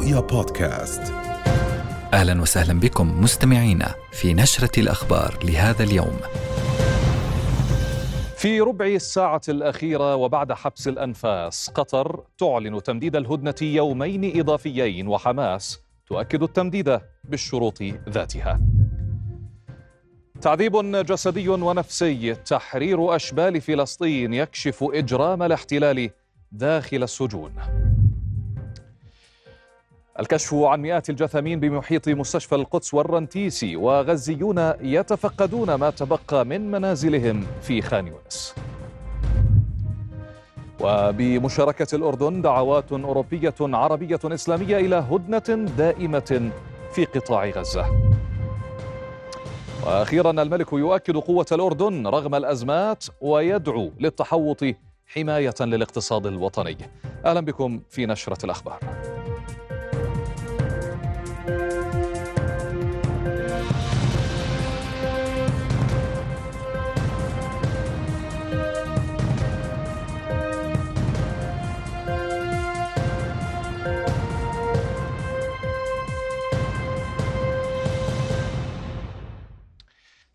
رؤيا بودكاست أهلا وسهلا بكم مستمعينا في نشرة الأخبار لهذا اليوم. في ربع الساعة الأخيرة وبعد حبس الأنفاس قطر تعلن تمديد الهدنة يومين إضافيين وحماس تؤكد التمديد بالشروط ذاتها. تعذيب جسدي ونفسي تحرير أشبال فلسطين يكشف إجرام الاحتلال داخل السجون. الكشف عن مئات الجثامين بمحيط مستشفى القدس والرنتيسي وغزيون يتفقدون ما تبقى من منازلهم في خان يونس. وبمشاركة الأردن دعوات أوروبية عربية إسلامية إلى هدنة دائمة في قطاع غزة. وأخيرا الملك يؤكد قوة الأردن رغم الأزمات ويدعو للتحوط حماية للاقتصاد الوطني. أهلا بكم في نشرة الأخبار.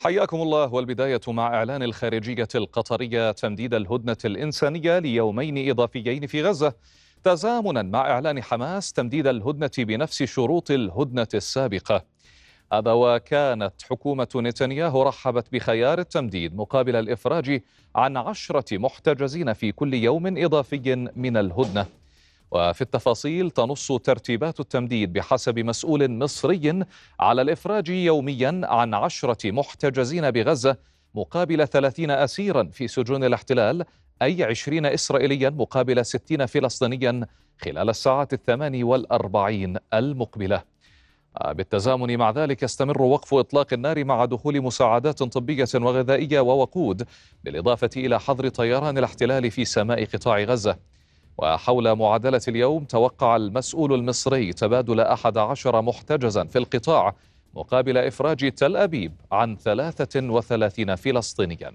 حياكم الله والبداية مع إعلان الخارجية القطرية تمديد الهدنة الإنسانية ليومين إضافيين في غزة. تزامنا مع إعلان حماس تمديد الهدنة بنفس شروط الهدنة السابقة. هذا وكانت حكومة نتنياهو رحبت بخيار التمديد مقابل الإفراج عن عشرة محتجزين في كل يوم إضافي من الهدنة. وفي التفاصيل تنص ترتيبات التمديد بحسب مسؤول مصري على الإفراج يوميا عن عشرة محتجزين بغزة مقابل ثلاثين أسيرا في سجون الاحتلال أي عشرين إسرائيليا مقابل ستين فلسطينيا خلال الساعات الثمان والأربعين المقبلة. بالتزامن مع ذلك يستمر وقف إطلاق النار مع دخول مساعدات طبية وغذائية ووقود بالإضافة إلى حظر طيران الاحتلال في سماء قطاع غزة. وحول معادلة اليوم توقع المسؤول المصري تبادل أحد عشر محتجزا في القطاع مقابل إفراج تل أبيب عن 33 فلسطينيا.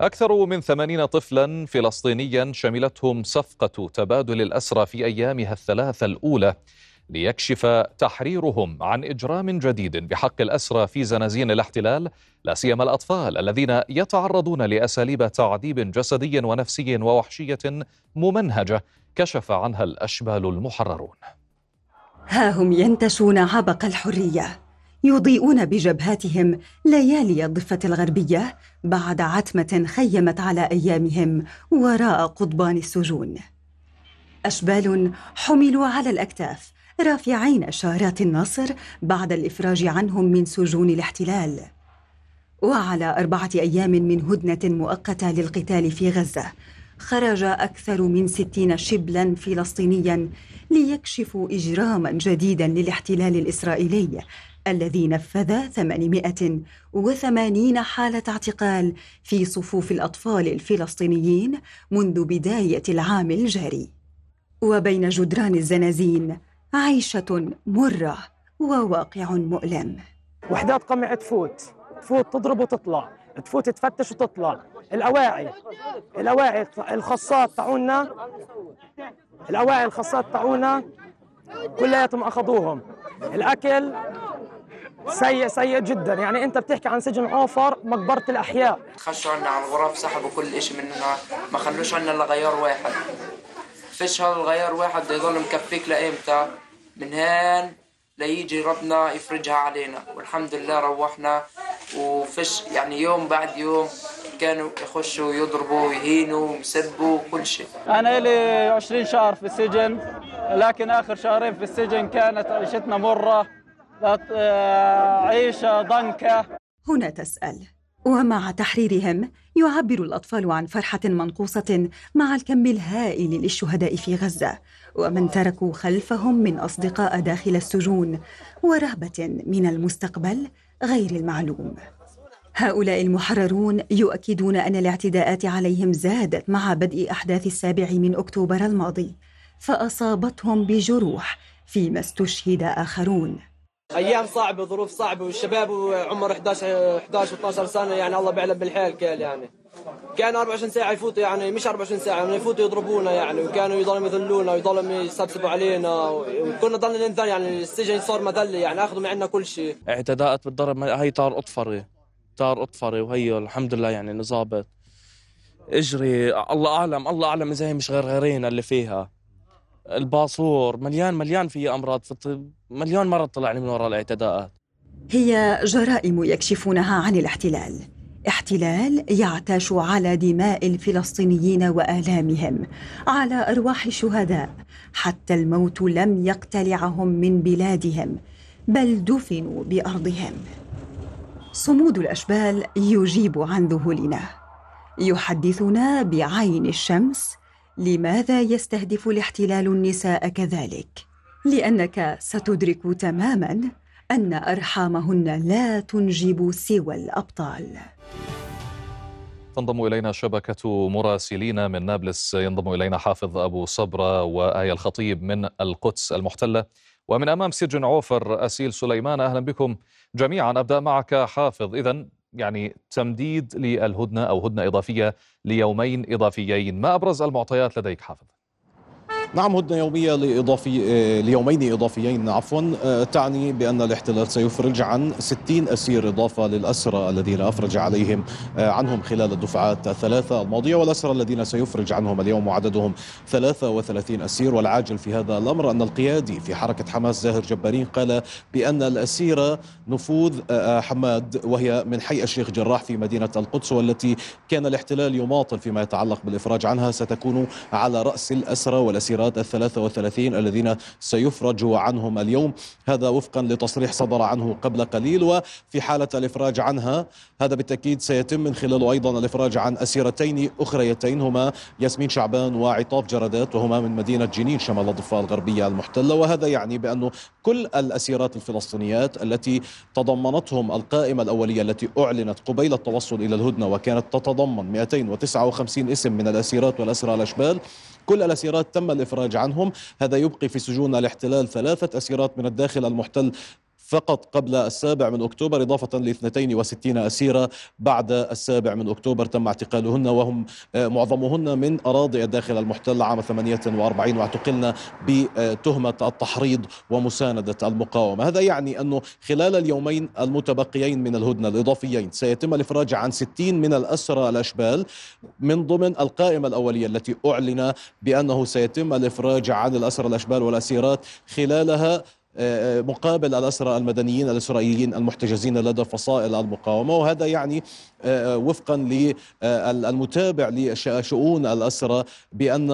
أكثر من ثمانين طفلا فلسطينيا شملتهم صفقة تبادل الأسرى في أيامها الثلاثة الأولى. ليكشف تحريرهم عن إجرام جديد بحق الأسرى في زنازين الاحتلال لا سيما الأطفال الذين يتعرضون لأساليب تعذيب جسدي ونفسي ووحشية ممنهجة كشف عنها الأشبال المحررون. ها هم ينتشون عبق الحرية يضيئون بجبهاتهم ليالي الضفة الغربية بعد عتمة خيمت على أيامهم وراء قضبان السجون. أشبال حملوا على الأكتاف رافعين شارات النصر بعد الإفراج عنهم من سجون الاحتلال. وعلى أربعة أيام من هدنة مؤقتة للقتال في غزة خرج أكثر من ستين شبلا فلسطينيا ليكشفوا إجراما جديدا للاحتلال الإسرائيلي الذي نفذ 880 حالة اعتقال في صفوف الأطفال الفلسطينيين منذ بداية العام الجاري. وبين جدران الزنازين عيشة مرة وواقع مؤلم. وحدات قمع تفوت. تفوت تضرب وتطلع. تفوت تفتش وتطلع. الأواعي. الأواعي الخاصات تاعونا. الأواعي الخاصات تاعونا كلياتهم أخذوهم. الأكل سيء سيء جدا. يعني أنت بتحكي عن سجن عوفر مقبرة الأحياء. خشوا عنا على الغرف سحبوا كل شيء مننا. ما خلوش عنا إلا غيار واحد. فيش هذا الغيار واحد بده يضل مكفيك لايمتى من هان ليجي ربنا يفرجها علينا. والحمد لله روحنا. وفش يعني يوم بعد يوم كانوا يخشوا يضربوا يهينوا يسبوا كل شيء. أنا لي 20 شهر في السجن لكن آخر شهرين في السجن كانت عيشتنا مرة عيشة ضنكة. هنا تسأل ومع تحريرهم يعبر الأطفال عن فرحة منقوصة مع الكم الهائل للشهداء في غزة ومن تركوا خلفهم من أصدقاء داخل السجون ورهبة من المستقبل غير المعلوم. هؤلاء المحررون يؤكدون أن الاعتداءات عليهم زادت مع بدء أحداث السابع من أكتوبر الماضي فأصابتهم بجروح فيما استشهد آخرون. أيام صعبة ظروف صعبة والشباب عمر 11 11 و12 سنة يعني الله بيعلم بالحيل كيل يعني. كان 24 ساعة يفوتوا يعني مش 24 ساعة يعني يفوتوا يضربونا يعني وكانوا يضلوا يذلونا ويضلوا يسبسبوا علينا وكنا ضلنا ننذل يعني السجن صار مذله يعني أخذوا معنا كل شيء. اعتداءات بالضرب هي طار أطفري طار أطفري وهي الحمد لله يعني نظابط اجري الله أعلم الله أعلم إذا هي مش غير غيرين اللي فيها. الباصور مليان مليان فيه أمراض مليون مرة طلعني من وراء الاعتداءات. هي جرائم يكشفونها عن الاحتلال. احتلال يعتاش على دماء الفلسطينيين وآلامهم على أرواح الشهداء. حتى الموت لم يقتلعهم من بلادهم بل دفنوا بأرضهم. صمود الأشبال يجيب عن ذهولنا. يحدثنا بعين الشمس لماذا يستهدف الاحتلال النساء كذلك؟ لأنك ستدرك تماما أن أرحامهن لا تنجب سوى الأبطال. تنضم إلينا شبكة مراسلين من نابلس. ينضم إلينا حافظ أبو صبرة وآية الخطيب من القدس المحتلة. ومن أمام سجن عوفر أسيل سليمان أهلا بكم جميعا. أبدأ معك حافظ. اذا يعني تمديد للهدنة أو هدنة إضافية ليومين إضافيين. ما أبرز المعطيات لديك حافظ؟ نعم هدنة يومية لإضافي آه، ليومين إضافيين. عفوا آه، تعني بأن الاحتلال سيفرج عن 60 أسير إضافة للأسرى الذين أفرج عليهم آه، عنهم خلال الدفعات الثلاثة الماضية والأسرى الذين سيفرج عنهم اليوم وعددهم 33 أسير. والعاجل في هذا الأمر أن القيادي في حركة حماس زاهر جبارين قال بأن الأسيرة نفوذ حماد وهي من حي الشيخ جراح في مدينة القدس والتي كان الاحتلال يماطل فيما يتعلق بالإفراج عنها ستكون على رأس الأسرى والأسيرة الأسيرات الثلاثة وثلاثين الذين سيفرج عنهم اليوم. هذا وفقا لتصريح صدر عنه قبل قليل وفي حالة الإفراج عنها هذا بالتأكيد سيتم من خلاله أيضا الإفراج عن أسيرتين أخريتين هما ياسمين شعبان وعطاف جردات وهما من مدينة جنين شمال الضفة الغربية المحتلة. وهذا يعني بأنه كل الأسيرات الفلسطينيات التي تضمنتهم القائمة الأولية التي أعلنت قبيل التوصل إلى الهدنة وكانت تتضمن 259 اسم من الأسيرات والأسرى الأشبال كل الأسيرات تم الإفراج عنهم. هذا يبقي في سجون الاحتلال ثلاثة أسيرات من الداخل المحتل فقط قبل السابع من أكتوبر إضافة ل 62 أسيرة بعد السابع من أكتوبر تم اعتقالهن وهم آه، معظمهن من أراضي الداخل المحتل عام 48 واعتقلن بتهمة التحريض ومساندة المقاومة. هذا يعني أنه خلال اليومين المتبقيين من الهدنة الإضافيين سيتم الإفراج عن 60 من الأسرى الأشبال من ضمن القائمة الأولية التي أعلن بأنه سيتم الإفراج عن الأسرى الأشبال والأسيرات خلالها مقابل الأسرى المدنيين الإسرائيليين المحتجزين لدى فصائل المقاومة. وهذا يعني وفقا للمتابع لشؤون الأسرى بأن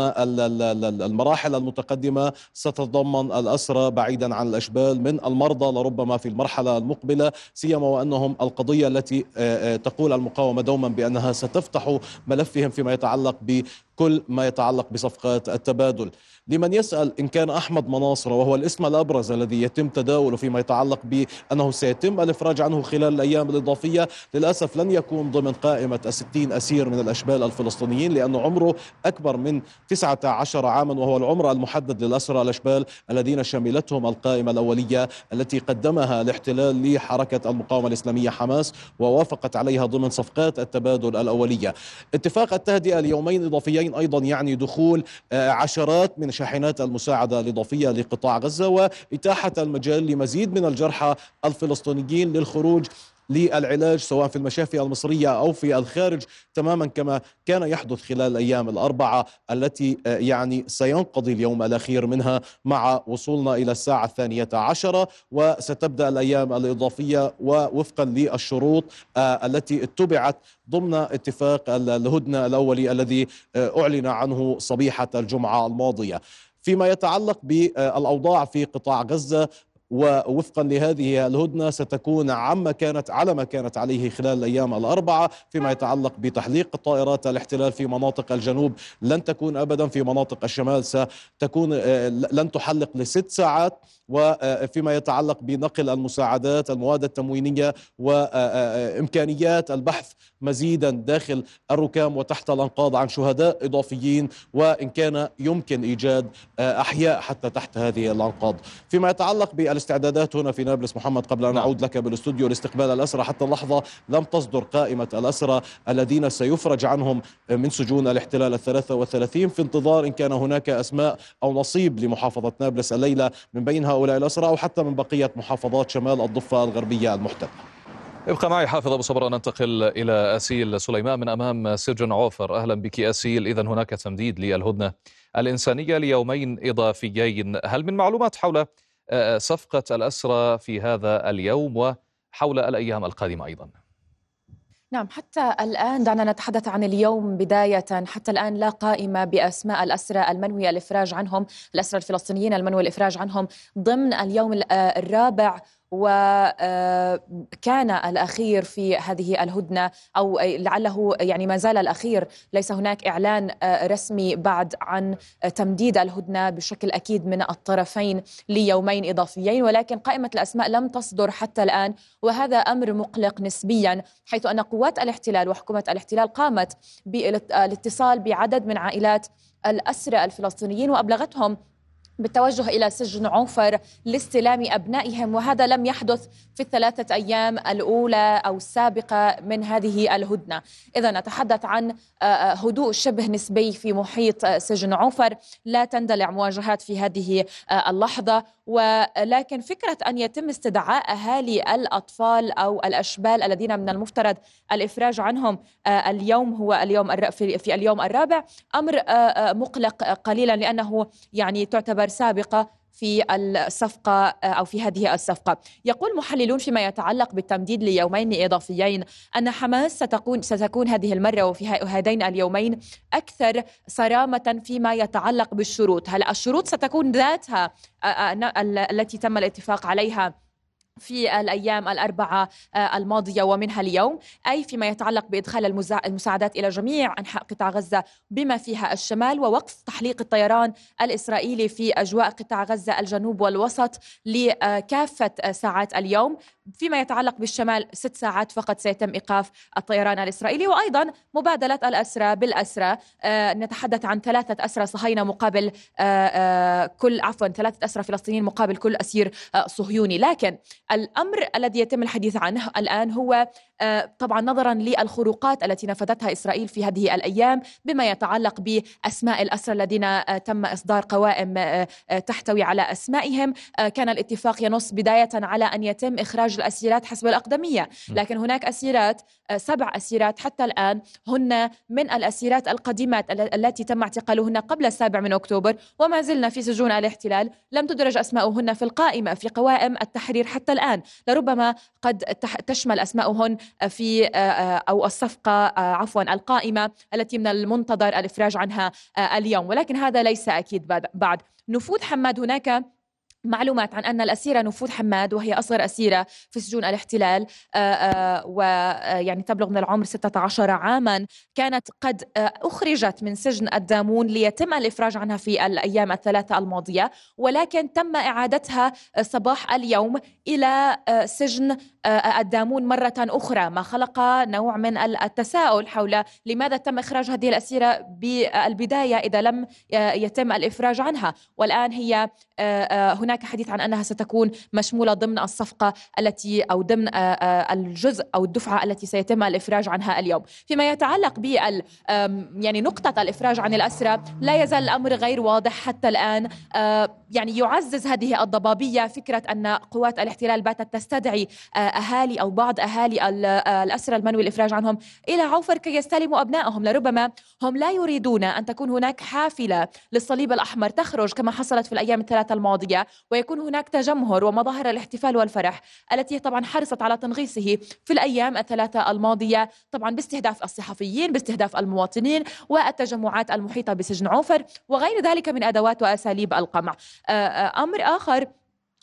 المراحل المتقدمة ستتضمن الأسرى بعيدا عن الأشبال من المرضى لربما في المرحلة المقبلة سيما وأنهم القضية التي آه، آه، تقول المقاومة دوما بأنها ستفتح ملفهم فيما يتعلق بكل ما يتعلق بصفقات التبادل. لمن يسأل إن كان أحمد مناصرة وهو الاسم الأبرز الذي يتم تداوله فيما يتعلق بأنه سيتم الإفراج عنه خلال الأيام الإضافية للأسف لن يكون ضمن قائمة الستين أسير من الأشبال الفلسطينيين لأن عمره أكبر من 19 عاما وهو العمر المحدد للأسرى الأشبال الذين شملتهم القائمة الأولية التي قدمها الاحتلال لحركة المقاومة الإسلامية حماس ووافقت عليها ضمن صفقات التبادل الأولية. اتفاق التهدئة ليومين إضافيين أيضا يعني دخول آه، عشرات من شاحنات المساعدة الإضافية لقطاع غزة وإتاحة المجال لمزيد من الجرحى الفلسطينيين للخروج للعلاج سواء في المشافي المصرية أو في الخارج تماما كما كان يحدث خلال الأيام الأربعة التي آه، يعني سينقضي اليوم الأخير منها مع وصولنا إلى الساعة الثانية عشرة وستبدأ الأيام الإضافية ووفقا للشروط آه، التي اتبعت ضمن اتفاق الهدنة الأولي الذي آه، أعلن عنه صبيحة الجمعة الماضية. فيما يتعلق بالأوضاع في قطاع غزة ووفقا لهذه الهدنة ستكون عما كانت على ما كانت عليه خلال الأيام الأربعة فيما يتعلق بتحليق طائرات الاحتلال في مناطق الجنوب. لن تكون أبدا في مناطق الشمال ستكون آه، لن تحلق لست ساعات. وفيما يتعلق بنقل المساعدات المواد التموينية وإمكانيات البحث مزيدا داخل الركام وتحت الأنقاض عن شهداء إضافيين وإن كان يمكن إيجاد أحياء حتى تحت هذه الأنقاض فيما يتعلق بال الاستعدادات هنا في نابلس محمد قبل أن نعم. أعود لك بالاستوديو لاستقبال الأسرى حتى اللحظة لم تصدر قائمة الأسرى الذين سيفرج عنهم من سجون الاحتلال الثلاثة والثلاثين في انتظار إن كان هناك أسماء أو نصيب لمحافظة نابلس الليلة من بين هؤلاء الأسرى أو حتى من بقية محافظات شمال الضفة الغربية المحتلة. ابقى معي حافظ أبو صبر ننتقل إلى أسيل سليمان من أمام سجن عوفر. أهلا بك أسيل. اذا هناك تمديد للهدنة الإنسانية ليومين إضافيين. هل من معلومات حول آه، صفقة الأسرى في هذا اليوم وحول الأيام القادمة أيضا؟ نعم حتى الآن دعنا نتحدث عن اليوم بداية حتى الآن لا قائمة بأسماء الأسرى المنوي الإفراج عنهم الأسرى الفلسطينيين المنوي الإفراج عنهم. ضمن اليوم ال- آه، الرابع وكان الأخير في هذه الهدنة أو لعله يعني ما زال الأخير. ليس هناك إعلان آه، رسمي بعد عن آه، تمديد الهدنة بشكل أكيد من الطرفين ليومين إضافيين ولكن قائمة الأسماء لم تصدر حتى الآن وهذا أمر مقلق نسبيا حيث أن قوات الاحتلال وحكومة الاحتلال قامت بالاتصال بعدد من عائلات الأسرى الفلسطينيين وأبلغتهم بالتوجه إلى سجن عوفر لاستلام أبنائهم وهذا لم يحدث في الثلاثة أيام الأولى أو السابقة من هذه الهدنة. إذا نتحدث عن آه، آه، هدوء شبه نسبي في محيط آه، سجن عوفر لا تندلع مواجهات في هذه اللحظة. ولكن فكرة أن يتم استدعاء أهالي الأطفال أو الأشبال الذين من المفترض الإفراج عنهم آه، اليوم هو اليوم في اليوم الرابع أمر آه، آه، مقلق قليلا لأنه يعني تعتبر سابقة في الصفقة أو في هذه الصفقة. يقول محللون فيما يتعلق بالتمديد ليومين إضافيين أن حماس ستكون ستكون هذه المرة وفي هذين اليومين أكثر صرامة فيما يتعلق بالشروط. هل الشروط ستكون ذاتها؟ التي تم الاتفاق عليها في الأيام الأربعة آه، الماضية ومنها اليوم أي فيما يتعلق المزا- المساعدات إلى جميع أنحاء قطاع غزة بما فيها الشمال ووقف تحليق الطيران الإسرائيلي في أجواء قطاع غزة الجنوب والوسط لكافة ساعات اليوم. فيما يتعلق بالشمال ست ساعات فقط سيتم إيقاف الطيران الإسرائيلي وأيضا مبادلة الأسرى بالأسرى. آه، نتحدث عن ثلاثة أسرى صهاينة مقابل آه، آه، كل عفوا ثلاثة أسرى فلسطينيين مقابل كل أسير آه، صهيوني. لكن الأمر الذي يتم الحديث عنه الآن هو طبعا نظرا للخروقات التي نفذتها إسرائيل في هذه الأيام بما يتعلق بأسماء الأسرى الذين آه، تم إصدار قوائم آه، آه، تحتوي على أسمائهم. آه، كان الاتفاق ينص بداية على أن يتم إخراج الأسيرات حسب الأقدمية. لكن هناك أسيرات آه، سبع أسيرات حتى الآن هن من الأسيرات القديمات ال- التي تم اعتقالهن قبل السابع من أكتوبر وما زلنا في سجون الاحتلال. لم تدرج أسماؤهن في القائمة في قوائم التحرير حتى الآن. لربما قد تشمل أسماؤهن في آه، آه، أو الصفقة آه، عفوا القائمة التي من المنتظر الإفراج عنها اليوم. ولكن هذا ليس بعد- بعد نفوذ حماد هناك معلومات عن أن الأسيرة نفوذ حماد وهي أصغر أسيرة في سجون الاحتلال ويعني تبلغ من العمر 16 عاما كانت قد آه، أخرجت من سجن الدامون ليتم الإفراج عنها في الأيام الثلاثة الماضية ولكن تم إعادتها آه، صباح اليوم إلى آه، سجن آه، الدامون مرة أخرى ما خلق نوع من التساؤل حول لماذا تم إخراج هذه الأسيرة بالبداية إذا لم آه، يتم الإفراج عنها. والآن هي آه، آه، هناك حديث عن أنها ستكون مشمولة ضمن الصفقة التي أو ضمن آه، آه، الجزء أو الدفعة التي سيتم الإفراج عنها اليوم. فيما يتعلق آم، يعني نقطة الإفراج عن الأسرى لا يزال الأمر غير واضح حتى الآن. آه، يعني يعزز هذه الضبابية فكرة أن قوات الاحتلال باتت تستدعي أهالي أو بعض أهالي ال- الأسرى المنوي الإفراج عنهم إلى عوفر كي يستلموا أبنائهم. لربما هم لا يريدون أن تكون هناك حافلة للصليب الأحمر تخرج كما حصلت في الأيام الثلاثة الماضية. ويكون هناك تجمهر ومظاهر الاحتفال والفرح التي طبعا حرصت على تنغيصه في الأيام الثلاثة الماضية طبعا باستهداف الصحفيين باستهداف المواطنين والتجمعات المحيطة بسجن عوفر وغير ذلك من أدوات وأساليب القمع. آه، آه، أمر آخر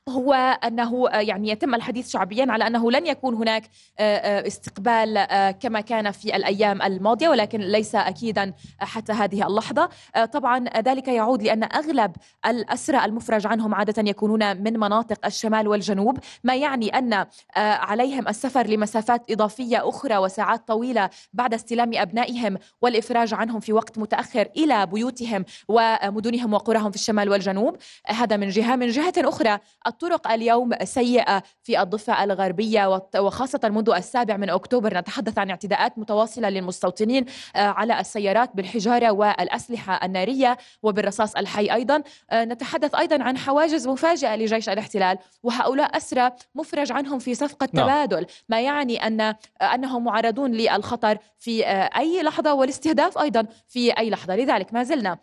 هو أنه آه، يعني يتم الحديث شعبيا على أنه لن يكون هناك آه، آه، استقبال كما كان في الأيام الماضية ولكن ليس اكيدا حتى هذه اللحظة. طبعا ذلك يعود لأن أغلب الأسرى المفرج عنهم عادة يكونون من مناطق الشمال والجنوب ما يعني أن عليهم السفر لمسافات إضافية أخرى وساعات طويلة بعد استلام أبنائهم والإفراج عنهم في وقت متأخر إلى بيوتهم ومدنهم وقراهم في الشمال والجنوب. هذا من جهة. من جهة أخرى الطرق اليوم سيئة في الضفة الغربية وخاصة منذ السابع من أكتوبر. نتحدث عن اعتداءات متواصلة للمستوطنين على السيارات بالحجارة والأسلحة النارية وبالرصاص الحي أيضا. نتحدث أيضا عن حواجز مفاجئة لجيش الاحتلال وهؤلاء أسرى مفرج عنهم في صفقة نعم. تبادل ما يعني أن أنهم معرضون للخطر في أي لحظة والاستهداف أيضا في أي لحظة. لذلك ما زلنا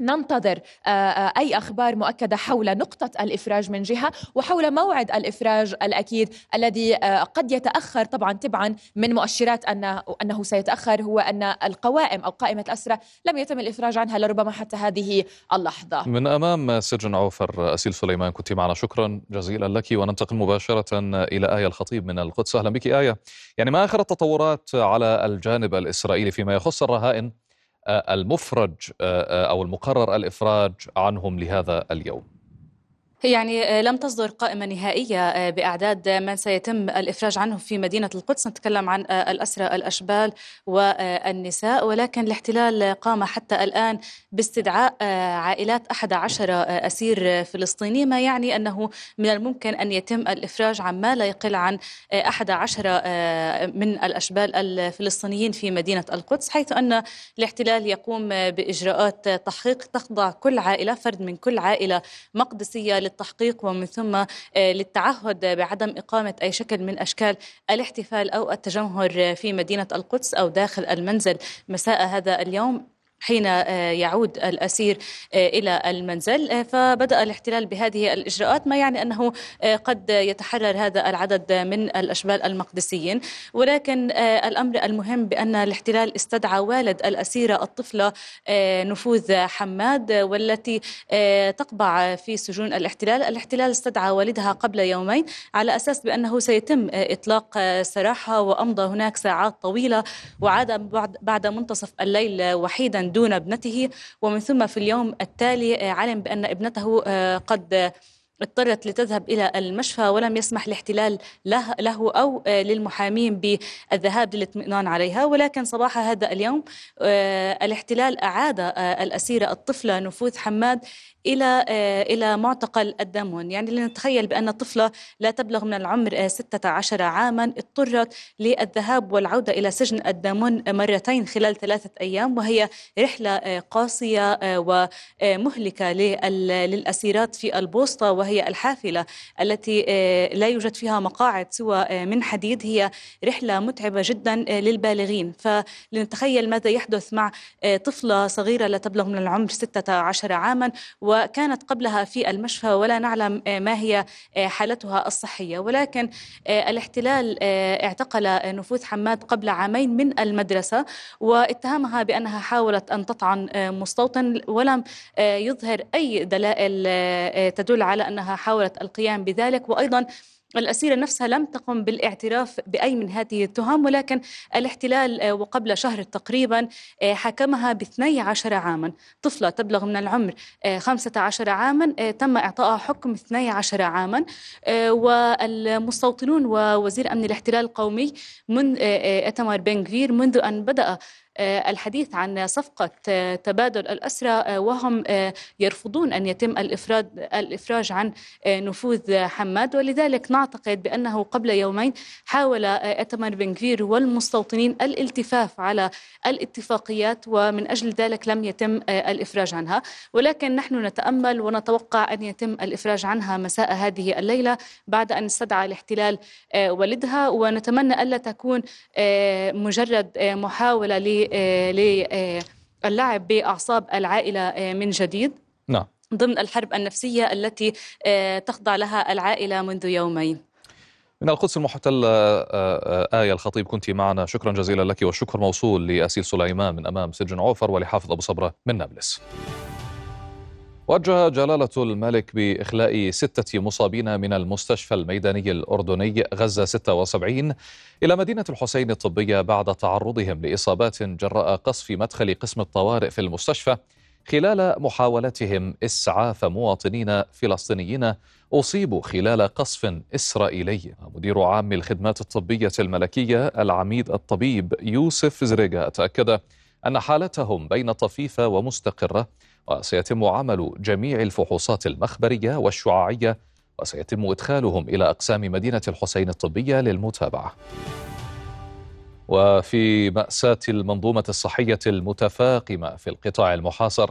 ننتظر آه، آه، أي أخبار مؤكدة حول نقطة الإفراج من جهة وحول موعد الإفراج الأكيد الذي آه، قد يتأخر طبعا تبعا من مؤشرات أن أنه سيتأخر هو أن القوائم أو قائمة الأسرى لم يتم الإفراج عنها لربما حتى هذه اللحظة. من أمام سجن عوفر أسيل سليمان كنت معنا شكرا جزيلا لك وننتقل مباشرة إلى آية الخطيب من القدس أهلا بك آية. يعني ما آخر التطورات على الجانب الإسرائيلي فيما يخص الرهائن المفرج أو المقرر الإفراج عنهم لهذا اليوم. يعني آه، لم تصدر قائمة نهائية آه، بأعداد من سيتم الإفراج عنهم في مدينة القدس. نتكلم عن آه، الأسرى الأشبال والنساء. ولكن الاحتلال قام حتى الآن باستدعاء عائلات 11 أسير فلسطيني. ما يعني أنه من الممكن أن يتم الإفراج عن ما لا يقل عن 11 من الأشبال الفلسطينيين في مدينة القدس حيث أن الاحتلال يقوم بإجراءات تحقيق تخضع كل عائلة فرد من كل عائلة مقدسية للتحقيق ومن ثم آه، للتعهد بعدم إقامة أي شكل من أشكال الاحتفال أو التجمهر في مدينة القدس أو داخل المنزل. مساء هذا اليوم. حين آه، يعود الأسير آه، إلى المنزل. آه، فبدأ الاحتلال بهذه الإجراءات ما يعني أنه قد يتحرر هذا العدد من الأشبال المقدسيين. ولكن الأمر المهم بأن الاحتلال استدعى والد الأسيرة الطفلة نفوذ حماد والتي تقبع في سجون الاحتلال. الاحتلال استدعى والدها قبل يومين على أساس بأنه سيتم إطلاق سراحها وأمضى هناك ساعات طويلة وعاد بعد منتصف الليل وحيدا دون ابنته ومن ثم في اليوم التالي آه، علم بأن ابنته آه، قد اضطرت لتذهب إلى المشفى ولم يسمح الاحتلال له, أو آه، للمحامين بالذهاب للاطمئنان عليها. ولكن صباح هذا اليوم الاحتلال أعاد الأسيرة الطفلة نفوذ حماد إلى آه، إلى معتقل الدمون. يعني لنتخيل بأن طفلة لا تبلغ من العمر 16 آه، عاما اضطرت للذهاب والعودة إلى سجن الدمون مرتين خلال ثلاثة أيام وهي رحلة آه، قاسية ومهلكه للأسيرات في البوسطة وهي الحافلة التي لا يوجد فيها مقاعد سوى من حديد. هي رحلة متعبة جدا للبالغين. فلنتخيل ماذا يحدث مع طفلة صغيرة لا تبلغ من العمر 16 عاما وكانت قبلها في المشفى ولا نعلم آه، ما هي آه، حالتها الصحية. ولكن آه، الاحتلال اعتقل نفوذ حماد قبل عامين من المدرسة واتهمها بأنها حاولت أن تطعن مستوطن ولم يظهر أي دلائل تدل على أنها حاولت القيام بذلك. وأيضا الأسيرة نفسها لم تقم بالاعتراف بأي من هذه التهم ولكن الاحتلال آه، وقبل شهر تقريبا آه، حكمها ب 12 عاما. طفلة تبلغ من العمر 15 آه، عاما تم إعطائها حكم 12 عاما. والمستوطنون ووزير أمن الاحتلال القومي من إتمار بن منذ أن بدأ آه، الحديث عن صفقة آه، تبادل الأسرى آه، وهم يرفضون أن يتم الإفراد الإفراج عن نفوذ حماد. ولذلك نعتقد بأنه قبل يومين حاول أتمر بن كفير والمستوطنين الالتفاف على الاتفاقيات ومن أجل ذلك لم يتم الإفراج عنها. ولكن نحن نتأمل ونتوقع أن يتم الإفراج عنها مساء هذه الليلة بعد أن استدعى الاحتلال والدها. ونتمنى ألا تكون مجرد محاولة للعب بأعصاب العائلة من جديد. نعم. ضمن الحرب النفسية التي تخضع لها العائلة منذ يومين. من القدس المحتلة آية الخطيب كنت معنا. شكرا جزيلا لك والشكر موصول لأسيل سليمان من أمام سجن عوفر ولحافظ أبو صبرة من نابلس. وجه جلالة الملك بإخلاء ستة مصابين من المستشفى الميداني الأردني غزة 76 إلى مدينة الحسين الطبية بعد تعرضهم لإصابات جراء قصف مدخل قسم الطوارئ في المستشفى خلال محاولتهم إسعاف مواطنين فلسطينيين أصيبوا خلال قصف إسرائيلي. مدير عام الخدمات الطبية الملكية العميد الطبيب يوسف زريغا تأكد أن حالتهم بين طفيفة ومستقرة وسيتم عمل جميع الفحوصات المخبرية والشعاعية وسيتم إدخالهم إلى أقسام مدينة الحسين الطبية للمتابعة. وفي مأساة المنظومة الصحية المتفاقمة في القطاع المحاصر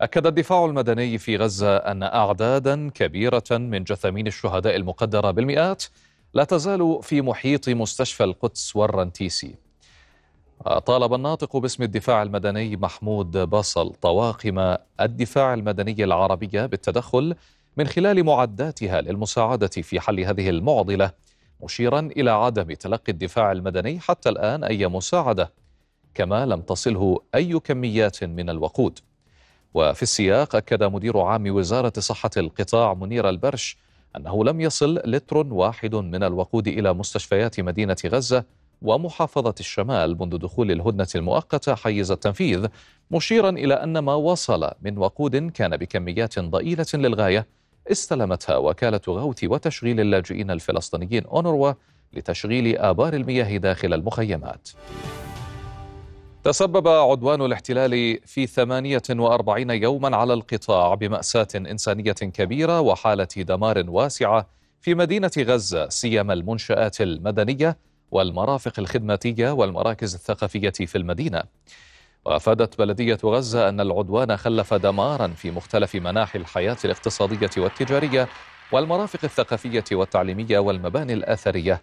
أكد الدفاع المدني في غزة أن أعدادا كبيرة من جثامين الشهداء المقدرة بالمئات لا تزال في محيط مستشفى القدس والرنتيسي. طالب الناطق باسم الدفاع المدني محمود بصل طواقم الدفاع المدني العربية بالتدخل من خلال معداتها للمساعدة في حل هذه المعضلة مشيرا إلى عدم تلقي الدفاع المدني حتى الآن أي مساعدة كما لم تصله أي كميات من الوقود. وفي السياق أكد مدير عام وزارة صحة القطاع منير البرش أنه لم يصل لتر واحد من الوقود إلى مستشفيات مدينة غزة ومحافظة الشمال منذ دخول الهدنة المؤقتة حيز التنفيذ مشيرا إلى أن ما وصل من وقود كان بكميات ضئيلة للغاية استلمتها وكالة غوث وتشغيل اللاجئين الفلسطينيين أونروا لتشغيل آبار المياه داخل المخيمات. تسبب عدوان الاحتلال في 48 يوما على القطاع بمأساة إنسانية كبيرة وحالة دمار واسعة في مدينة غزة سيما المنشآت المدنية والمرافق الخدماتية والمراكز الثقافية في المدينة. وأفادت بلدية غزة أن العدوان خلف دمارا في مختلف مناحي الحياة الاقتصادية والتجارية والمرافق الثقافية والتعليمية والمباني الأثرية.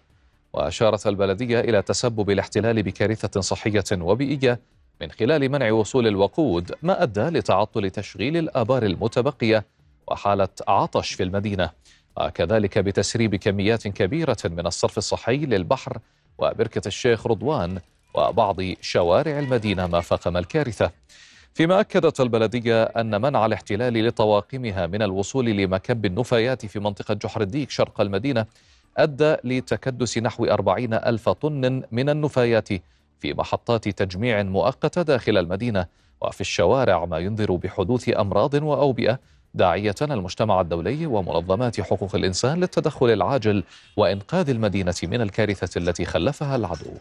وأشارت البلدية إلى تسبب الاحتلال بكارثة صحية وبيئية من خلال منع وصول الوقود ما أدى لتعطل تشغيل الآبار المتبقية وحالة عطش في المدينة. وكذلك بتسريب كميات كبيرة من الصرف الصحي للبحر وبركة الشيخ رضوان وبعض شوارع المدينة ما فاقم الكارثة. فيما أكدت البلدية أن منع الاحتلال لطواقمها من الوصول لمكب النفايات في منطقة جحر الديك شرق المدينة أدى لتكدس نحو أربعين ألف طن من النفايات في محطات تجميع مؤقتة داخل المدينة وفي الشوارع ما ينذر بحدوث أمراض وأوبئة داعية المجتمع الدولي ومنظمات حقوق الإنسان للتدخل العاجل وإنقاذ المدينة من الكارثة التي خلفها العدو.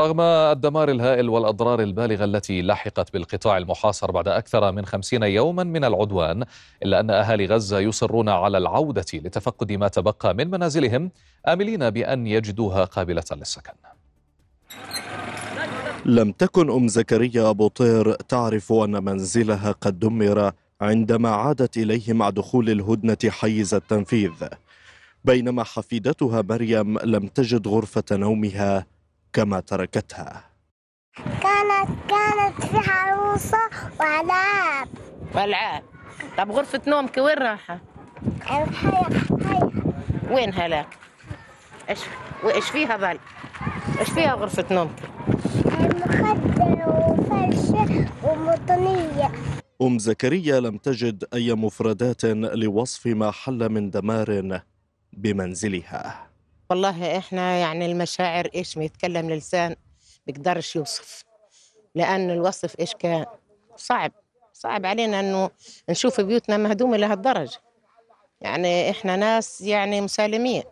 رغم الدمار الهائل والأضرار البالغة التي لحقت بالقطاع المحاصر بعد أكثر من خمسين يوما من العدوان إلا أن أهالي غزة يصرون على العودة لتفقد ما تبقى من منازلهم آملين بأن يجدوها قابلة للسكن. لم تكن أم زكريا أبو طير تعرف أن منزلها قد دمر. عندما عادت إليه مع دخول الهدنة حيز التنفيذ بينما حفيدتها مريم لم تجد غرفة نومها كما تركتها كانت كانت في عروسة وألعاب والعاب طب غرفة نومك وين راحة؟ هيا هيا وين هلاك؟ إيش وايش فيها بل؟ إيش فيها غرفة نومك؟ مخدة وفرشة ومطنية أم زكريا لم تجد أي مفردات لوصف ما حل من دمار بمنزلها. والله إحنا يعني المشاعر ما يتكلم لسان بيقدرش يوصف لأن الوصف إيش كان؟ صعب صعب علينا إنه نشوف بيوتنا مهدومة لهالدرجه يعني إحنا ناس يعني مسالمين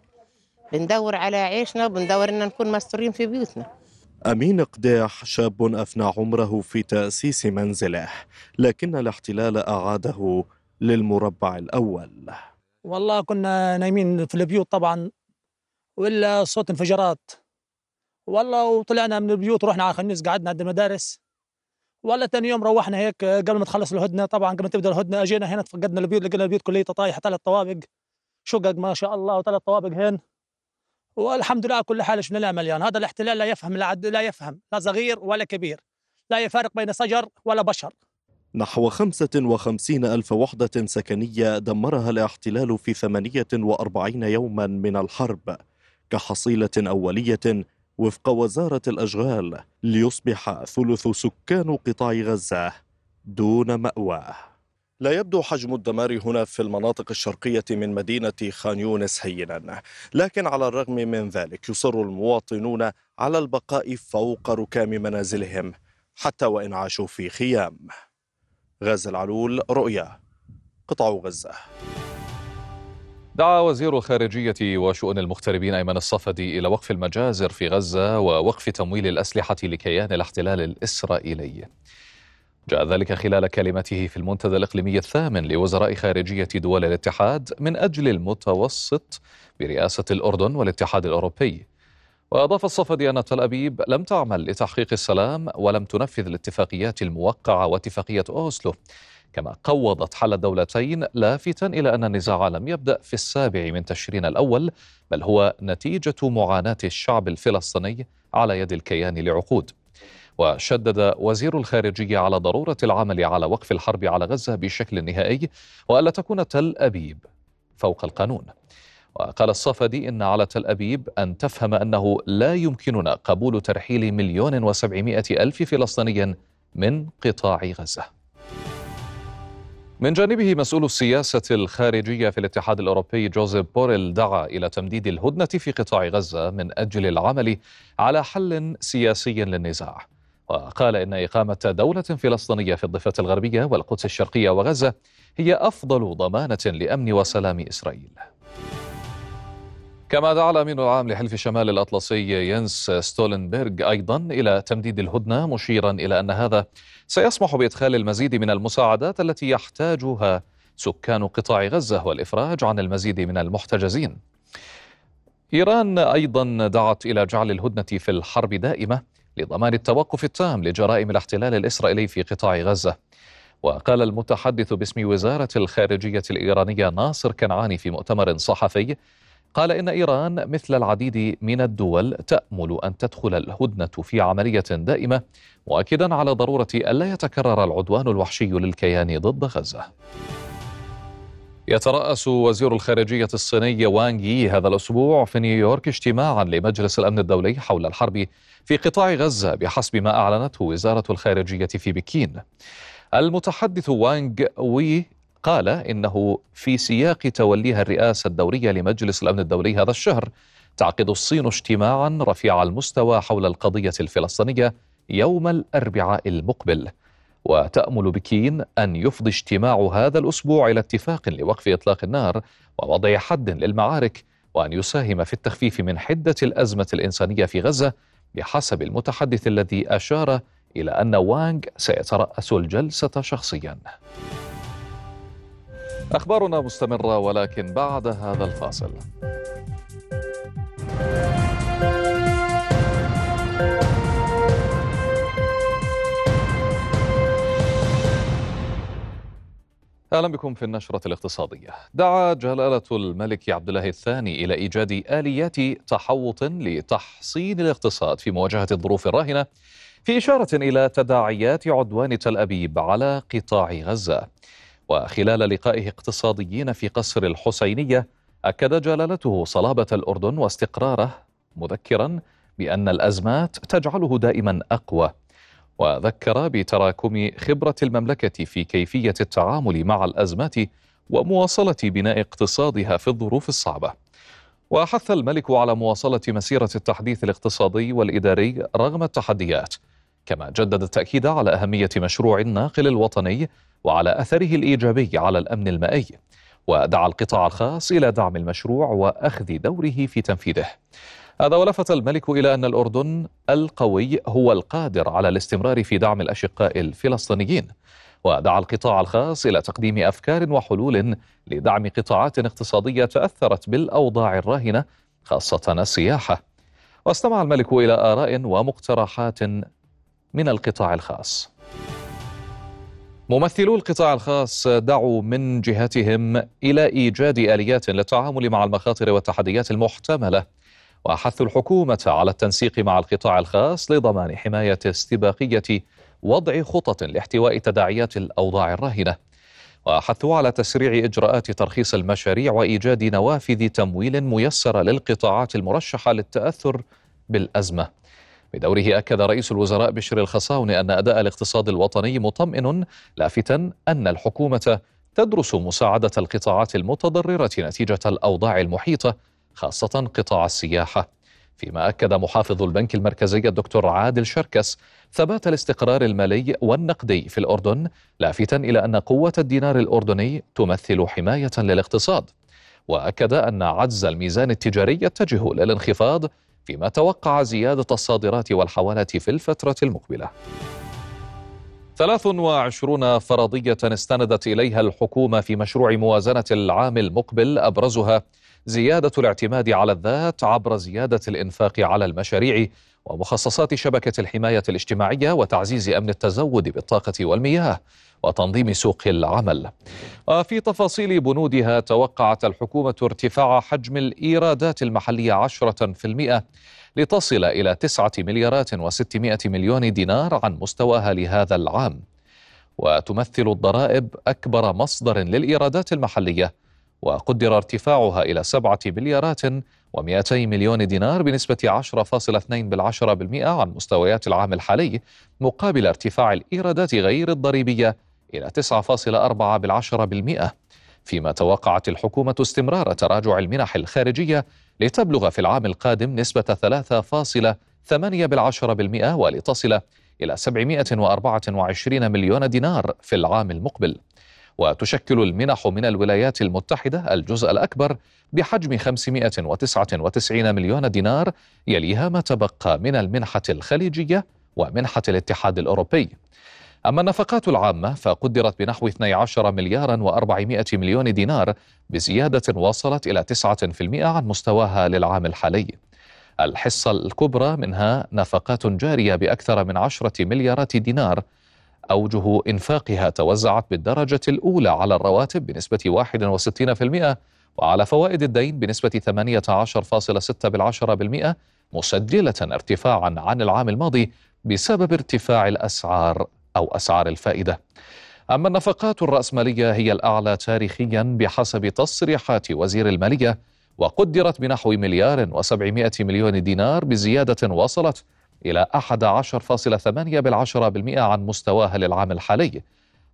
بندور على عيشنا وبندور ان نكون مستورين في بيوتنا. أمين قداح شاب أفنى عمره في تأسيس منزله لكن الاحتلال أعاده للمربع الأول. والله كنا نايمين في البيوت طبعا ولا صوت انفجارات. والله وطلعنا من البيوت ورحنا على خنيس قعدنا عند المدارس. ولا ثاني يوم روحنا هيك قبل ما تخلص الهدنة طبعا قبل ما تبدأ الهدنة أجينا هنا فقدنا البيوت لقينا البيوت كلها طايحة ثلاث طوابق. شقق ما شاء الله وثلاث طوابق هين. والحمد لله كل حال إيش نعمل يعني هذا الاحتلال لا يفهم لا, لا يفهم. لا صغير ولا كبير. لا يفارق بين شجر ولا بشر. نحو 55 ألف وحدة سكنية دمرها الاحتلال في 48 يوما من الحرب كحصيلة أولية وفق وزارة الأشغال ليصبح ثلث سكان قطاع غزة دون مأوى لا يبدو حجم الدمار هنا في المناطق الشرقية من مدينة خان يونس هينا. لكن على الرغم من ذلك يصر المواطنون على البقاء فوق ركام منازلهم حتى وإن عاشوا في خيام. غازي العلول رؤيا قطاع غزة. دعا وزير خارجية وشؤون المغتربين أيمن الصفدي إلى وقف المجازر في غزة ووقف تمويل الأسلحة لكيان الاحتلال الإسرائيلي. جاء ذلك خلال كلمته في المنتدى الإقليمي الثامن لوزراء خارجية دول الاتحاد من أجل المتوسط برئاسة الأردن والاتحاد الأوروبي. وأضاف الصفدي أن تل أبيب لم تعمل لتحقيق السلام ولم تنفذ الاتفاقيات الموقعة واتفاقية أوسلو. كما قوضت حل الدولتين لافتا إلى أن النزاع لم يبدأ في السابع من تشرين الأول بل هو نتيجة معاناة الشعب الفلسطيني على يد الكيان لعقود. وشدد وزير الخارجية على ضرورة العمل على وقف الحرب على غزة بشكل نهائي وألا تكون تل أبيب فوق القانون. وقال الصفدي إن على تل أبيب أن تفهم أنه لا يمكننا قبول ترحيل مليون وسبعمائة ألف فلسطيني من قطاع غزة. من جانبه مسؤول السياسة الخارجية في الاتحاد الأوروبي جوزيف بوريل دعا إلى تمديد الهدنة في قطاع غزة من أجل العمل على حل سياسي للنزاع. وقال إن إقامة دولة فلسطينية في الضفة الغربية والقدس الشرقية وغزة هي أفضل ضمانة لأمن وسلام إسرائيل. كما دعا الأمين العام لحلف شمال الأطلسي ينس ستولنبرغ أيضا إلى تمديد الهدنة مشيرا إلى أن هذا سيسمح بإدخال المزيد من المساعدات التي يحتاجها سكان قطاع غزة والإفراج عن المزيد من المحتجزين. إيران أيضا دعت إلى جعل الهدنة في الحرب دائمة لضمان التوقف التام لجرائم الاحتلال الإسرائيلي في قطاع غزة. وقال المتحدث باسم وزارة الخارجية الإيرانية ناصر كنعاني في مؤتمر صحفي قال إن إيران مثل العديد من الدول تأمل أن تدخل الهدنة في عملية دائمة مؤكدا على ضرورة ألا يتكرر العدوان الوحشي للكيان ضد غزة. يترأس وزير الخارجية الصيني وانغ يي هذا الأسبوع في نيويورك اجتماعا لمجلس الأمن الدولي حول الحرب في قطاع غزة بحسب ما أعلنته وزارة الخارجية في بكين. المتحدث وانغ وي قال إنه في سياق توليها الرئاسة الدورية لمجلس الأمن الدولي هذا الشهر تعقد الصين اجتماعا رفيع المستوى حول القضية الفلسطينية يوم الأربعاء المقبل. وتأمل بكين أن يفضي اجتماع هذا الأسبوع إلى اتفاق لوقف إطلاق النار ووضع حد للمعارك وأن يساهم في التخفيف من حدة الأزمة الإنسانية في غزة بحسب المتحدث الذي أشار إلى أن وانغ سيترأس الجلسة شخصياً. أخبارنا مستمرة ولكن بعد هذا الفاصل. أهلا بكم في النشرة الاقتصادية. دعا جلالة الملك عبد الله الثاني إلى إيجاد آليات تحوط لتحصين الاقتصاد في مواجهة الظروف الراهنة في إشارة إلى تداعيات عدوان تل أبيب على قطاع غزة. وخلال لقائه اقتصاديين في قصر الحسينية أكد جلالته صلابة الأردن واستقراره مذكرا بأن الأزمات تجعله دائما أقوى وذكر بتراكم خبرة المملكة في كيفية التعامل مع الأزمات ومواصلة بناء اقتصادها في الظروف الصعبة. وحث الملك على مواصلة مسيرة التحديث الاقتصادي والإداري رغم التحديات كما جدد التأكيد على أهمية مشروع الناقل الوطني وعلى أثره الإيجابي على الأمن المائي. ودعا القطاع الخاص إلى دعم المشروع وأخذ دوره في تنفيذه. هذا ولفت الملك إلى أن الأردن القوي هو القادر على الاستمرار في دعم الأشقاء الفلسطينيين ودعا القطاع الخاص إلى تقديم أفكار وحلول لدعم قطاعات اقتصادية تأثرت بالأوضاع الراهنة خاصة السياحة. واستمع الملك إلى آراء ومقترحات من القطاع الخاص. ممثلو القطاع الخاص دعوا من جهتهم إلى إيجاد آليات للتعامل مع المخاطر والتحديات المحتملة وحث الحكومة على التنسيق مع القطاع الخاص لضمان حماية استباقية وضع خطط لاحتواء تداعيات الأوضاع الراهنه وحثوا على تسريع إجراءات ترخيص المشاريع وإيجاد نوافذ تمويل ميسره للقطاعات المرشحة للتأثر بالأزمة. بدوره أكد رئيس الوزراء بشر الخصاون أن أداء الاقتصاد الوطني مطمئن لافتا أن الحكومة تدرس مساعدة القطاعات المتضررة نتيجة الأوضاع المحيطة خاصة قطاع السياحة. فيما أكد محافظ البنك المركزي الدكتور عادل شركس ثبات الاستقرار المالي والنقدي في الأردن لافتا إلى أن قوة الدينار الأردني تمثل حماية للاقتصاد. وأكد أن عجز الميزان التجاري يتجه للانخفاض فيما توقع زيادة الصادرات والحوالات في الفترة المقبلة. 23 فرضية استندت إليها الحكومة في مشروع موازنة العام المقبل أبرزها زيادة الاعتماد على الذات عبر زيادة الإنفاق على المشاريع ومخصصات شبكة الحماية الاجتماعية وتعزيز أمن التزود بالطاقة والمياه وتنظيم سوق العمل. وفي تفاصيل بنودها توقعت الحكومة ارتفاع حجم الإيرادات المحلية 10% لتصل إلى 9 مليارات و600 مليون دينار عن مستواها لهذا العام. وتمثل الضرائب أكبر مصدر للإيرادات المحلية وقدر ارتفاعها إلى 7 مليارات و200 مليون دينار بنسبة 10.2 بالعشرة بالمئة عن مستويات العام الحالي مقابل ارتفاع الإيرادات غير الضريبية إلى 9.4 بالعشرة بالمئة. فيما توقعت الحكومة استمرار تراجع المنح الخارجية لتبلغ في العام القادم نسبة 3.8 بالعشرة بالمئة ولتصل إلى 724 مليون دينار في العام المقبل. وتشكل المنح من الولايات المتحدة الجزء الأكبر بحجم 599 مليون دينار يليها ما تبقى من المنحة الخليجية ومنحة الاتحاد الأوروبي. أما النفقات العامة فقدرت بنحو 12 مليارا و400 مليون دينار بزيادة وصلت إلى 9% عن مستواها للعام الحالي. الحصة الكبرى منها نفقات جارية بأكثر من 10 مليارات دينار أوجه إنفاقها توزعت بالدرجة الأولى على الرواتب بنسبة 61% وعلى فوائد الدين بنسبة 18.6 بالعشرة بالمئة مسجلة ارتفاعا عن العام الماضي بسبب ارتفاع الأسعار أو أسعار الفائدة. أما النفقات الرأسمالية هي الأعلى تاريخيا بحسب تصريحات وزير المالية وقدرت بنحو مليار وسبعمائة مليون دينار بزيادة وصلت إلى 11.8 بالعشرة بالمئة عن مستواها للعام الحالي.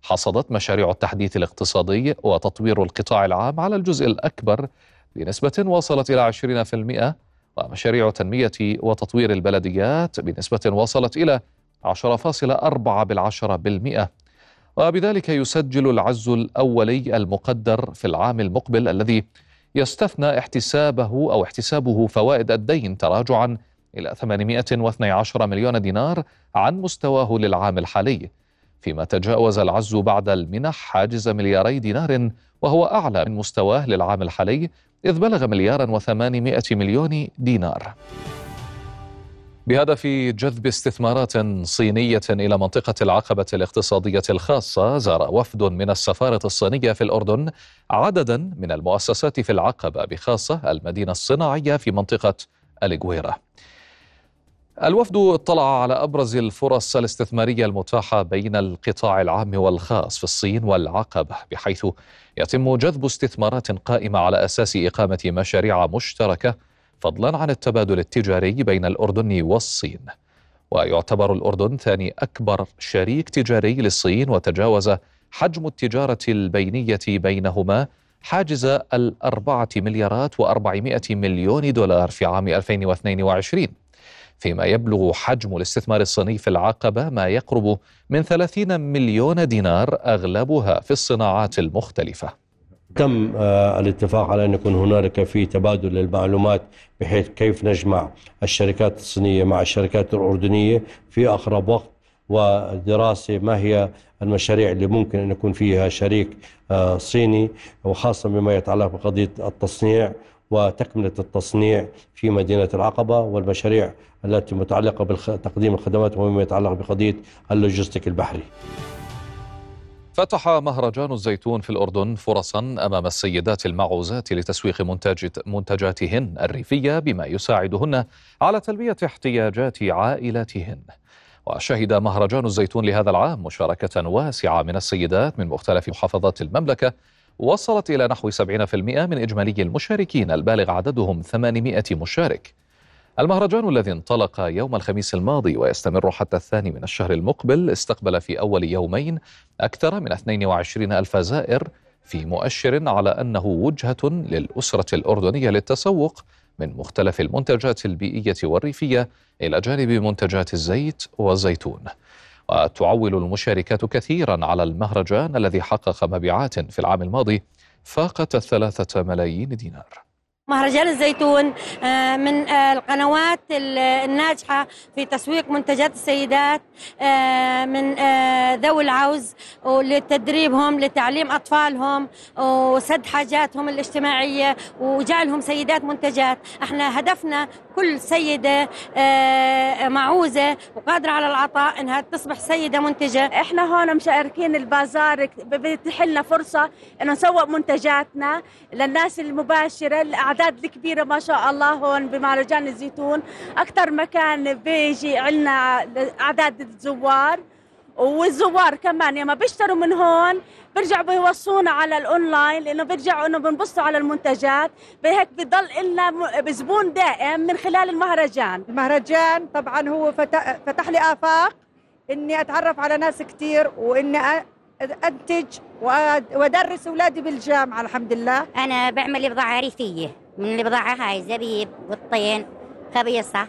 حصدت مشاريع التحديث الاقتصادي وتطوير القطاع العام على الجزء الأكبر بنسبة وصلت إلى 20% ومشاريع تنمية وتطوير البلديات بنسبة وصلت إلى 10.4 بالعشرة بالمئة. وبذلك يسجل العز الأولي المقدر في العام المقبل الذي يستثنى احتسابه أو احتسابه فوائد الدين تراجعا إلى 812 مليون دينار عن مستواه للعام الحالي فيما تجاوز العز بعد المنح حاجز ملياري دينار وهو أعلى من مستواه للعام الحالي إذ بلغ مليارا وثمانمائة مليون دينار. بهدف جذب استثمارات صينية إلى منطقة العقبة الاقتصادية الخاصة زار وفد من السفارة الصينية في الأردن عددا من المؤسسات في العقبة بخاصة المدينة الصناعية في منطقة الإجويرة الوفد اطلع على أبرز الفرص الاستثمارية المتاحة بين القطاع العام والخاص في الصين والعقبه بحيث يتم جذب استثمارات قائمة على أساس إقامة مشاريع مشتركة فضلا عن التبادل التجاري بين الأردن والصين. ويعتبر الأردن ثاني أكبر شريك تجاري للصين وتجاوز حجم التجارة البينية بينهما حاجز الأربعة مليارات وأربعمائة مليون دولار في عام 2022 فيما يبلغ حجم الاستثمار الصيني في العقبة ما يقرب من 30 مليون دينار أغلبها في الصناعات المختلفة. تم آه، الاتفاق على أن يكون هنالك في تبادل للمعلومات بحيث كيف نجمع الشركات الصينية مع الشركات الأردنية في أقرب وقت ودراسة ما هي المشاريع اللي ممكن أن يكون فيها شريك آه، صيني وخاصة بما يتعلق بقضية التصنيع وتكملة التصنيع في مدينة العقبة والمشاريع التي متعلقة بتقديم الخدمات ومما يتعلق بقضية اللوجستيك البحري. فتح مهرجان الزيتون في الأردن فرصا أمام السيدات المعوزات لتسويق منتج منتجاتهن الريفية بما يساعدهن على تلبية احتياجات عائلاتهن. وشهد مهرجان الزيتون لهذا العام مشاركة واسعة من السيدات من مختلف محافظات المملكة وصلت إلى نحو 70% من إجمالي المشاركين البالغ عددهم 800 مشارك. المهرجان الذي انطلق يوم الخميس الماضي ويستمر حتى الثاني من الشهر المقبل استقبل في أول يومين أكثر من 22 ألف زائر في مؤشر على أنه وجهة للأسرة الأردنية للتسوق من مختلف المنتجات البيئية والريفية إلى جانب منتجات الزيت والزيتون. وتعول المشاركات كثيرا على المهرجان الذي حقق مبيعات في العام الماضي فاقت الثلاثة ملايين دينار. مهرجان الزيتون آه، من آه، القنوات الناجحة في تسويق منتجات السيدات آه، من ذوي العوز ولتدريبهم لتعليم أطفالهم وسد حاجاتهم الاجتماعية وجعلهم سيدات منتجات. إحنا هدفنا كل سيدة معوزة وقادرة على العطاء إنها تصبح سيدة منتجة. إحنا هون مشاركين البازار بيتيح لنا فرصة إنه نسوق منتجاتنا للناس المباشرة الأعداد الكبيرة ما شاء الله هون بمهرجان الزيتون. أكثر مكان بيجي عندنا اعداد الزوار. والزوار كمان لما بيشتروا من هون. بيرجعوا بيوصونا على الأونلاين لأنه بيرجعوا إنه بنبصوا على المنتجات. بهيك بضل لنا زبون دائم من خلال المهرجان. المهرجان طبعا هو فتح, فتح لي آفاق إني أتعرف على ناس كثير وإني أنتج وأدرس أولادي بالجامعة الحمد لله. أنا بعمل بضاعه ريفية. من البضاعة هاي زبيب والطين خبيصة. آه،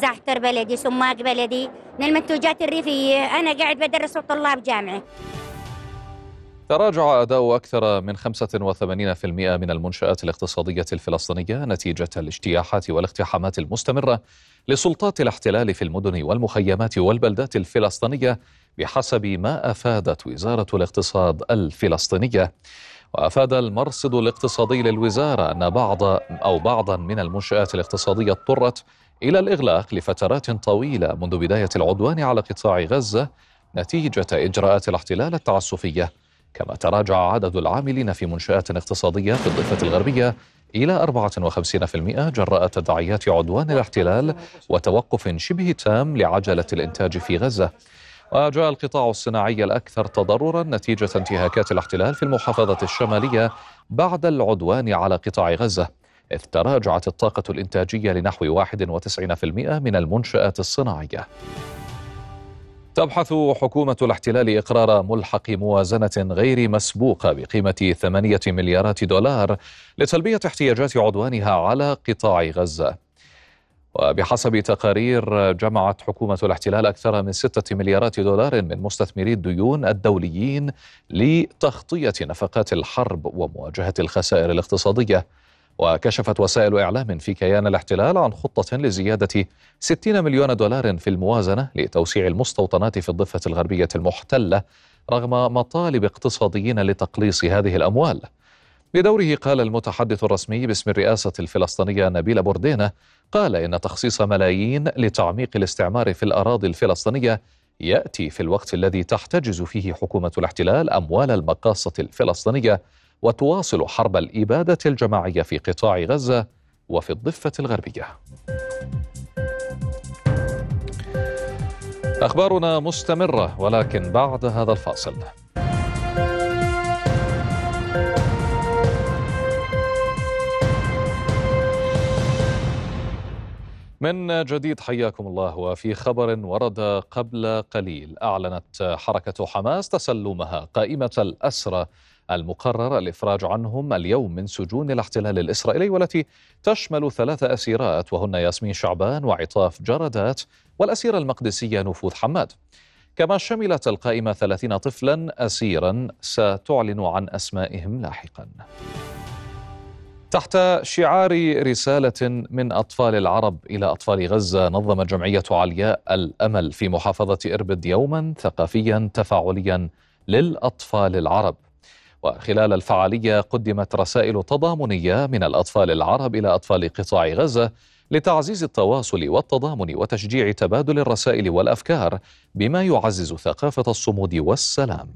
زعتر بلدي سماق بلدي من المنتوجات الريفية أنا قاعد بدرس طلاب جامعة. تراجع أداء أكثر من 85% من المنشآت الاقتصادية الفلسطينية نتيجة الاجتياحات والاقتحامات المستمرة لسلطات الاحتلال في المدن والمخيمات والبلدات الفلسطينية بحسب ما أفادت وزارة الاقتصاد الفلسطينية. وأفاد المرصد الاقتصادي للوزارة أن بعض أو بعضا من المنشآت الاقتصادية اضطرت إلى الإغلاق لفترات طويلة منذ بداية العدوان على قطاع غزة نتيجة إجراءات الاحتلال التعسفية. كما تراجع عدد العاملين في منشآت اقتصادية في الضفة الغربية إلى 54% جراء تداعيات عدوان الاحتلال وتوقف شبه تام لعجلة الإنتاج في غزة. وجاء القطاع الصناعي الأكثر تضررا نتيجة انتهاكات الاحتلال في المحافظة الشمالية بعد العدوان على قطاع غزة إذ تراجعت الطاقة الإنتاجية لنحو 91% من المنشآت الصناعية. تبحث حكومة الاحتلال إقرار ملحق موازنة غير مسبوقة بقيمة ثمانية مليارات دولار لتلبية احتياجات عدوانها على قطاع غزة. وبحسب تقارير جمعت حكومة الاحتلال أكثر من ستة مليارات دولار من مستثمري الديون الدوليين لتغطية نفقات الحرب ومواجهة الخسائر الاقتصادية. وكشفت وسائل إعلام في كيان الاحتلال عن خطة لزيادة 60 مليون دولار في الموازنة لتوسيع المستوطنات في الضفة الغربية المحتلة رغم مطالب اقتصاديين لتقليص هذه الأموال. بدوره قال المتحدث الرسمي باسم الرئاسة الفلسطينية نبيل بوردينة قال إن تخصيص ملايين لتعميق الاستعمار في الأراضي الفلسطينية يأتي في الوقت الذي تحتجز فيه حكومة الاحتلال أموال المقاصة الفلسطينية وتواصل حرب الإبادة الجماعية في قطاع غزة وفي الضفة الغربية. أخبارنا مستمرة ولكن بعد هذا الفاصل. من جديد حياكم الله. وفي خبر ورد قبل قليل أعلنت حركة حماس تسلمها قائمة الأسرى المقرر الإفراج عنهم اليوم من سجون الاحتلال الإسرائيلي والتي تشمل ثلاث أسيرات وهن ياسمين شعبان وعطاف جردات والأسيرة المقدسية نفوذ حماد. كما شملت القائمة ثلاثين طفلا أسيرا ستعلن عن أسمائهم لاحقا. تحت شعار رسالة من أطفال العرب إلى أطفال غزة نظم جمعية علياء الأمل في محافظة إربد يوما ثقافيا تفاعليا للأطفال العرب. وخلال الفعالية قدمت رسائل تضامنية من الأطفال العرب إلى أطفال قطاع غزة لتعزيز التواصل والتضامن وتشجيع تبادل الرسائل والأفكار بما يعزز ثقافة الصمود والسلام.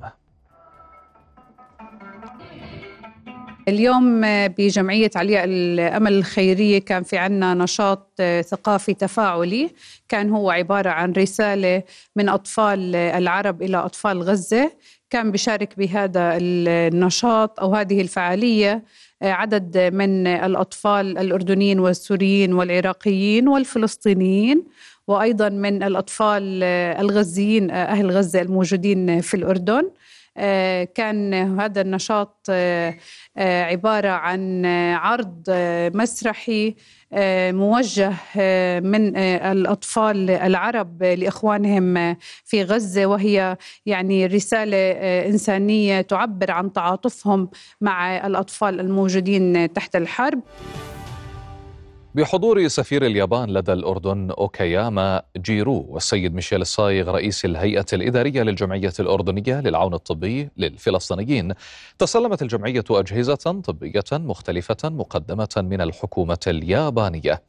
اليوم بجمعية علياء الأمل الخيرية كان في عنا نشاط ثقافي تفاعلي. كان هو عبارة عن رسالة من أطفال العرب إلى أطفال غزة. كان بشارك بهذا النشاط أو هذه الفعالية عدد من الأطفال الأردنيين والسوريين والعراقيين والفلسطينيين وأيضا من الأطفال الغزيين أهل غزة الموجودين في الأردن. آه، كان هذا النشاط آه، آه، عبارة عن عرض مسرحي موجه من الأطفال العرب لإخوانهم في غزة وهي يعني رسالة إنسانية تعبر عن تعاطفهم مع الأطفال الموجودين تحت الحرب. بحضور سفير اليابان لدى الأردن أوكاياما جيرو والسيد ميشيل الصايغ رئيس الهيئة الإدارية للجمعية الأردنية للعون الطبي للفلسطينيين. تسلمت الجمعية أجهزة طبية مختلفة مقدمة من الحكومة اليابانية.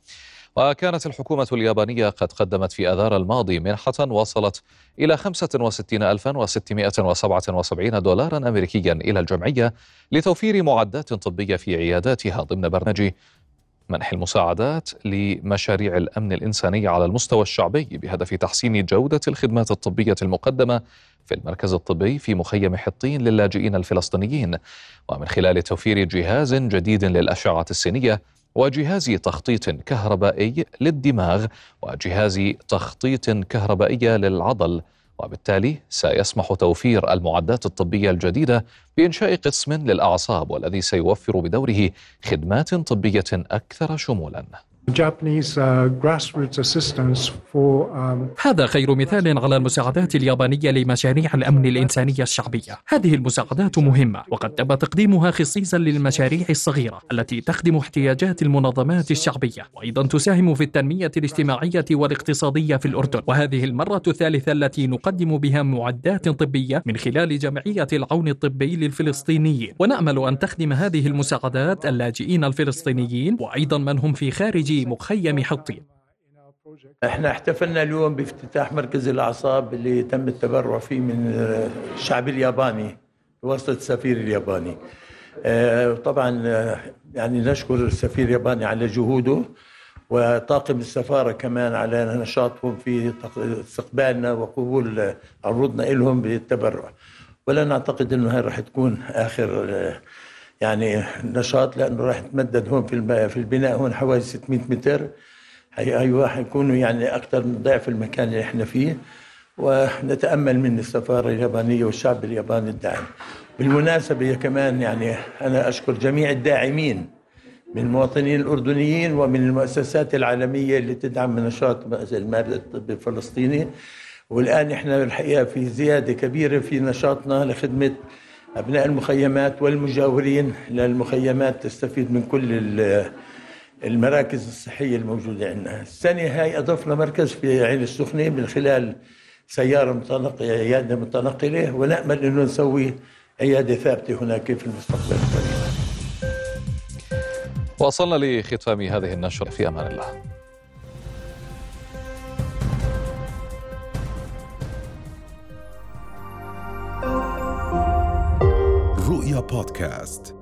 وكانت الحكومة اليابانية قد قدمت في أذار الماضي منحة وصلت إلى 65677 دولارا أمريكيا إلى الجمعية لتوفير معدات طبية في عياداتها ضمن برنامج منح المساعدات لمشاريع الأمن الانساني على المستوى الشعبي بهدف تحسين جودة الخدمات الطبية المقدمة في المركز الطبي في مخيم حطين للاجئين الفلسطينيين. ومن خلال توفير جهاز جديد للأشعة السينية وجهاز تخطيط كهربائي للدماغ وجهاز تخطيط كهربائيه للعضل وبالتالي سيسمح توفير المعدات الطبية الجديدة بإنشاء قسم للأعصاب والذي سيوفر بدوره خدمات طبية أكثر شمولا. هذا خير مثال على المساعدات اليابانية لمشاريع الأمن الإنسانية الشعبية. هذه المساعدات مهمة وقد تم تقديمها خصيصا للمشاريع الصغيرة التي تخدم احتياجات المنظمات الشعبية وأيضا تساهم في التنمية الاجتماعية والاقتصادية في الأردن. وهذه المرة الثالثة التي نقدم بها معدات طبية من خلال جمعية العون الطبي للفلسطينيين. ونأمل أن تخدم هذه المساعدات اللاجئين الفلسطينيين وأيضا من هم في خارج مخيم حطين إحنا احتفلنا اليوم بافتتاح مركز الأعصاب اللي تم التبرع فيه من الشعب الياباني بواسطه السفير الياباني. آه، طبعا آه، يعني نشكر السفير الياباني على جهوده وطاقم السفارة كمان على نشاطهم في استقبالنا وقبول عروضنا لهم بالتبرع. ولا نعتقد إنه هاي راح تكون آخر آه، يعني نشاط لأنه راح يتمدد هون في في البناء هون حوالي 600 متر. أيوه حيكونوا يعني أكثر من ضعف المكان اللي إحنا فيه. ونتأمل من السفارة اليابانية والشعب الياباني الداعم. بالمناسبة كمان يعني أنا أشكر جميع الداعمين من المواطنين الأردنيين ومن المؤسسات العالمية اللي تدعم نشاط المركز الطبي الفلسطيني. والآن إحنا الحقيقة في زيادة كبيرة في نشاطنا لخدمة أبناء المخيمات والمجاورين للمخيمات تستفيد من كل المراكز الصحية الموجودة عندنا. السنة هاي أضفنا مركز في عين السخنة من خلال سيارة متنقلة عيادة متنقلة ونأمل أنه نسوي عيادة ثابتة هناك في المستقبل. القريب وصلنا لختام هذه النشرة. في أمان الله. رؤيا بودكاست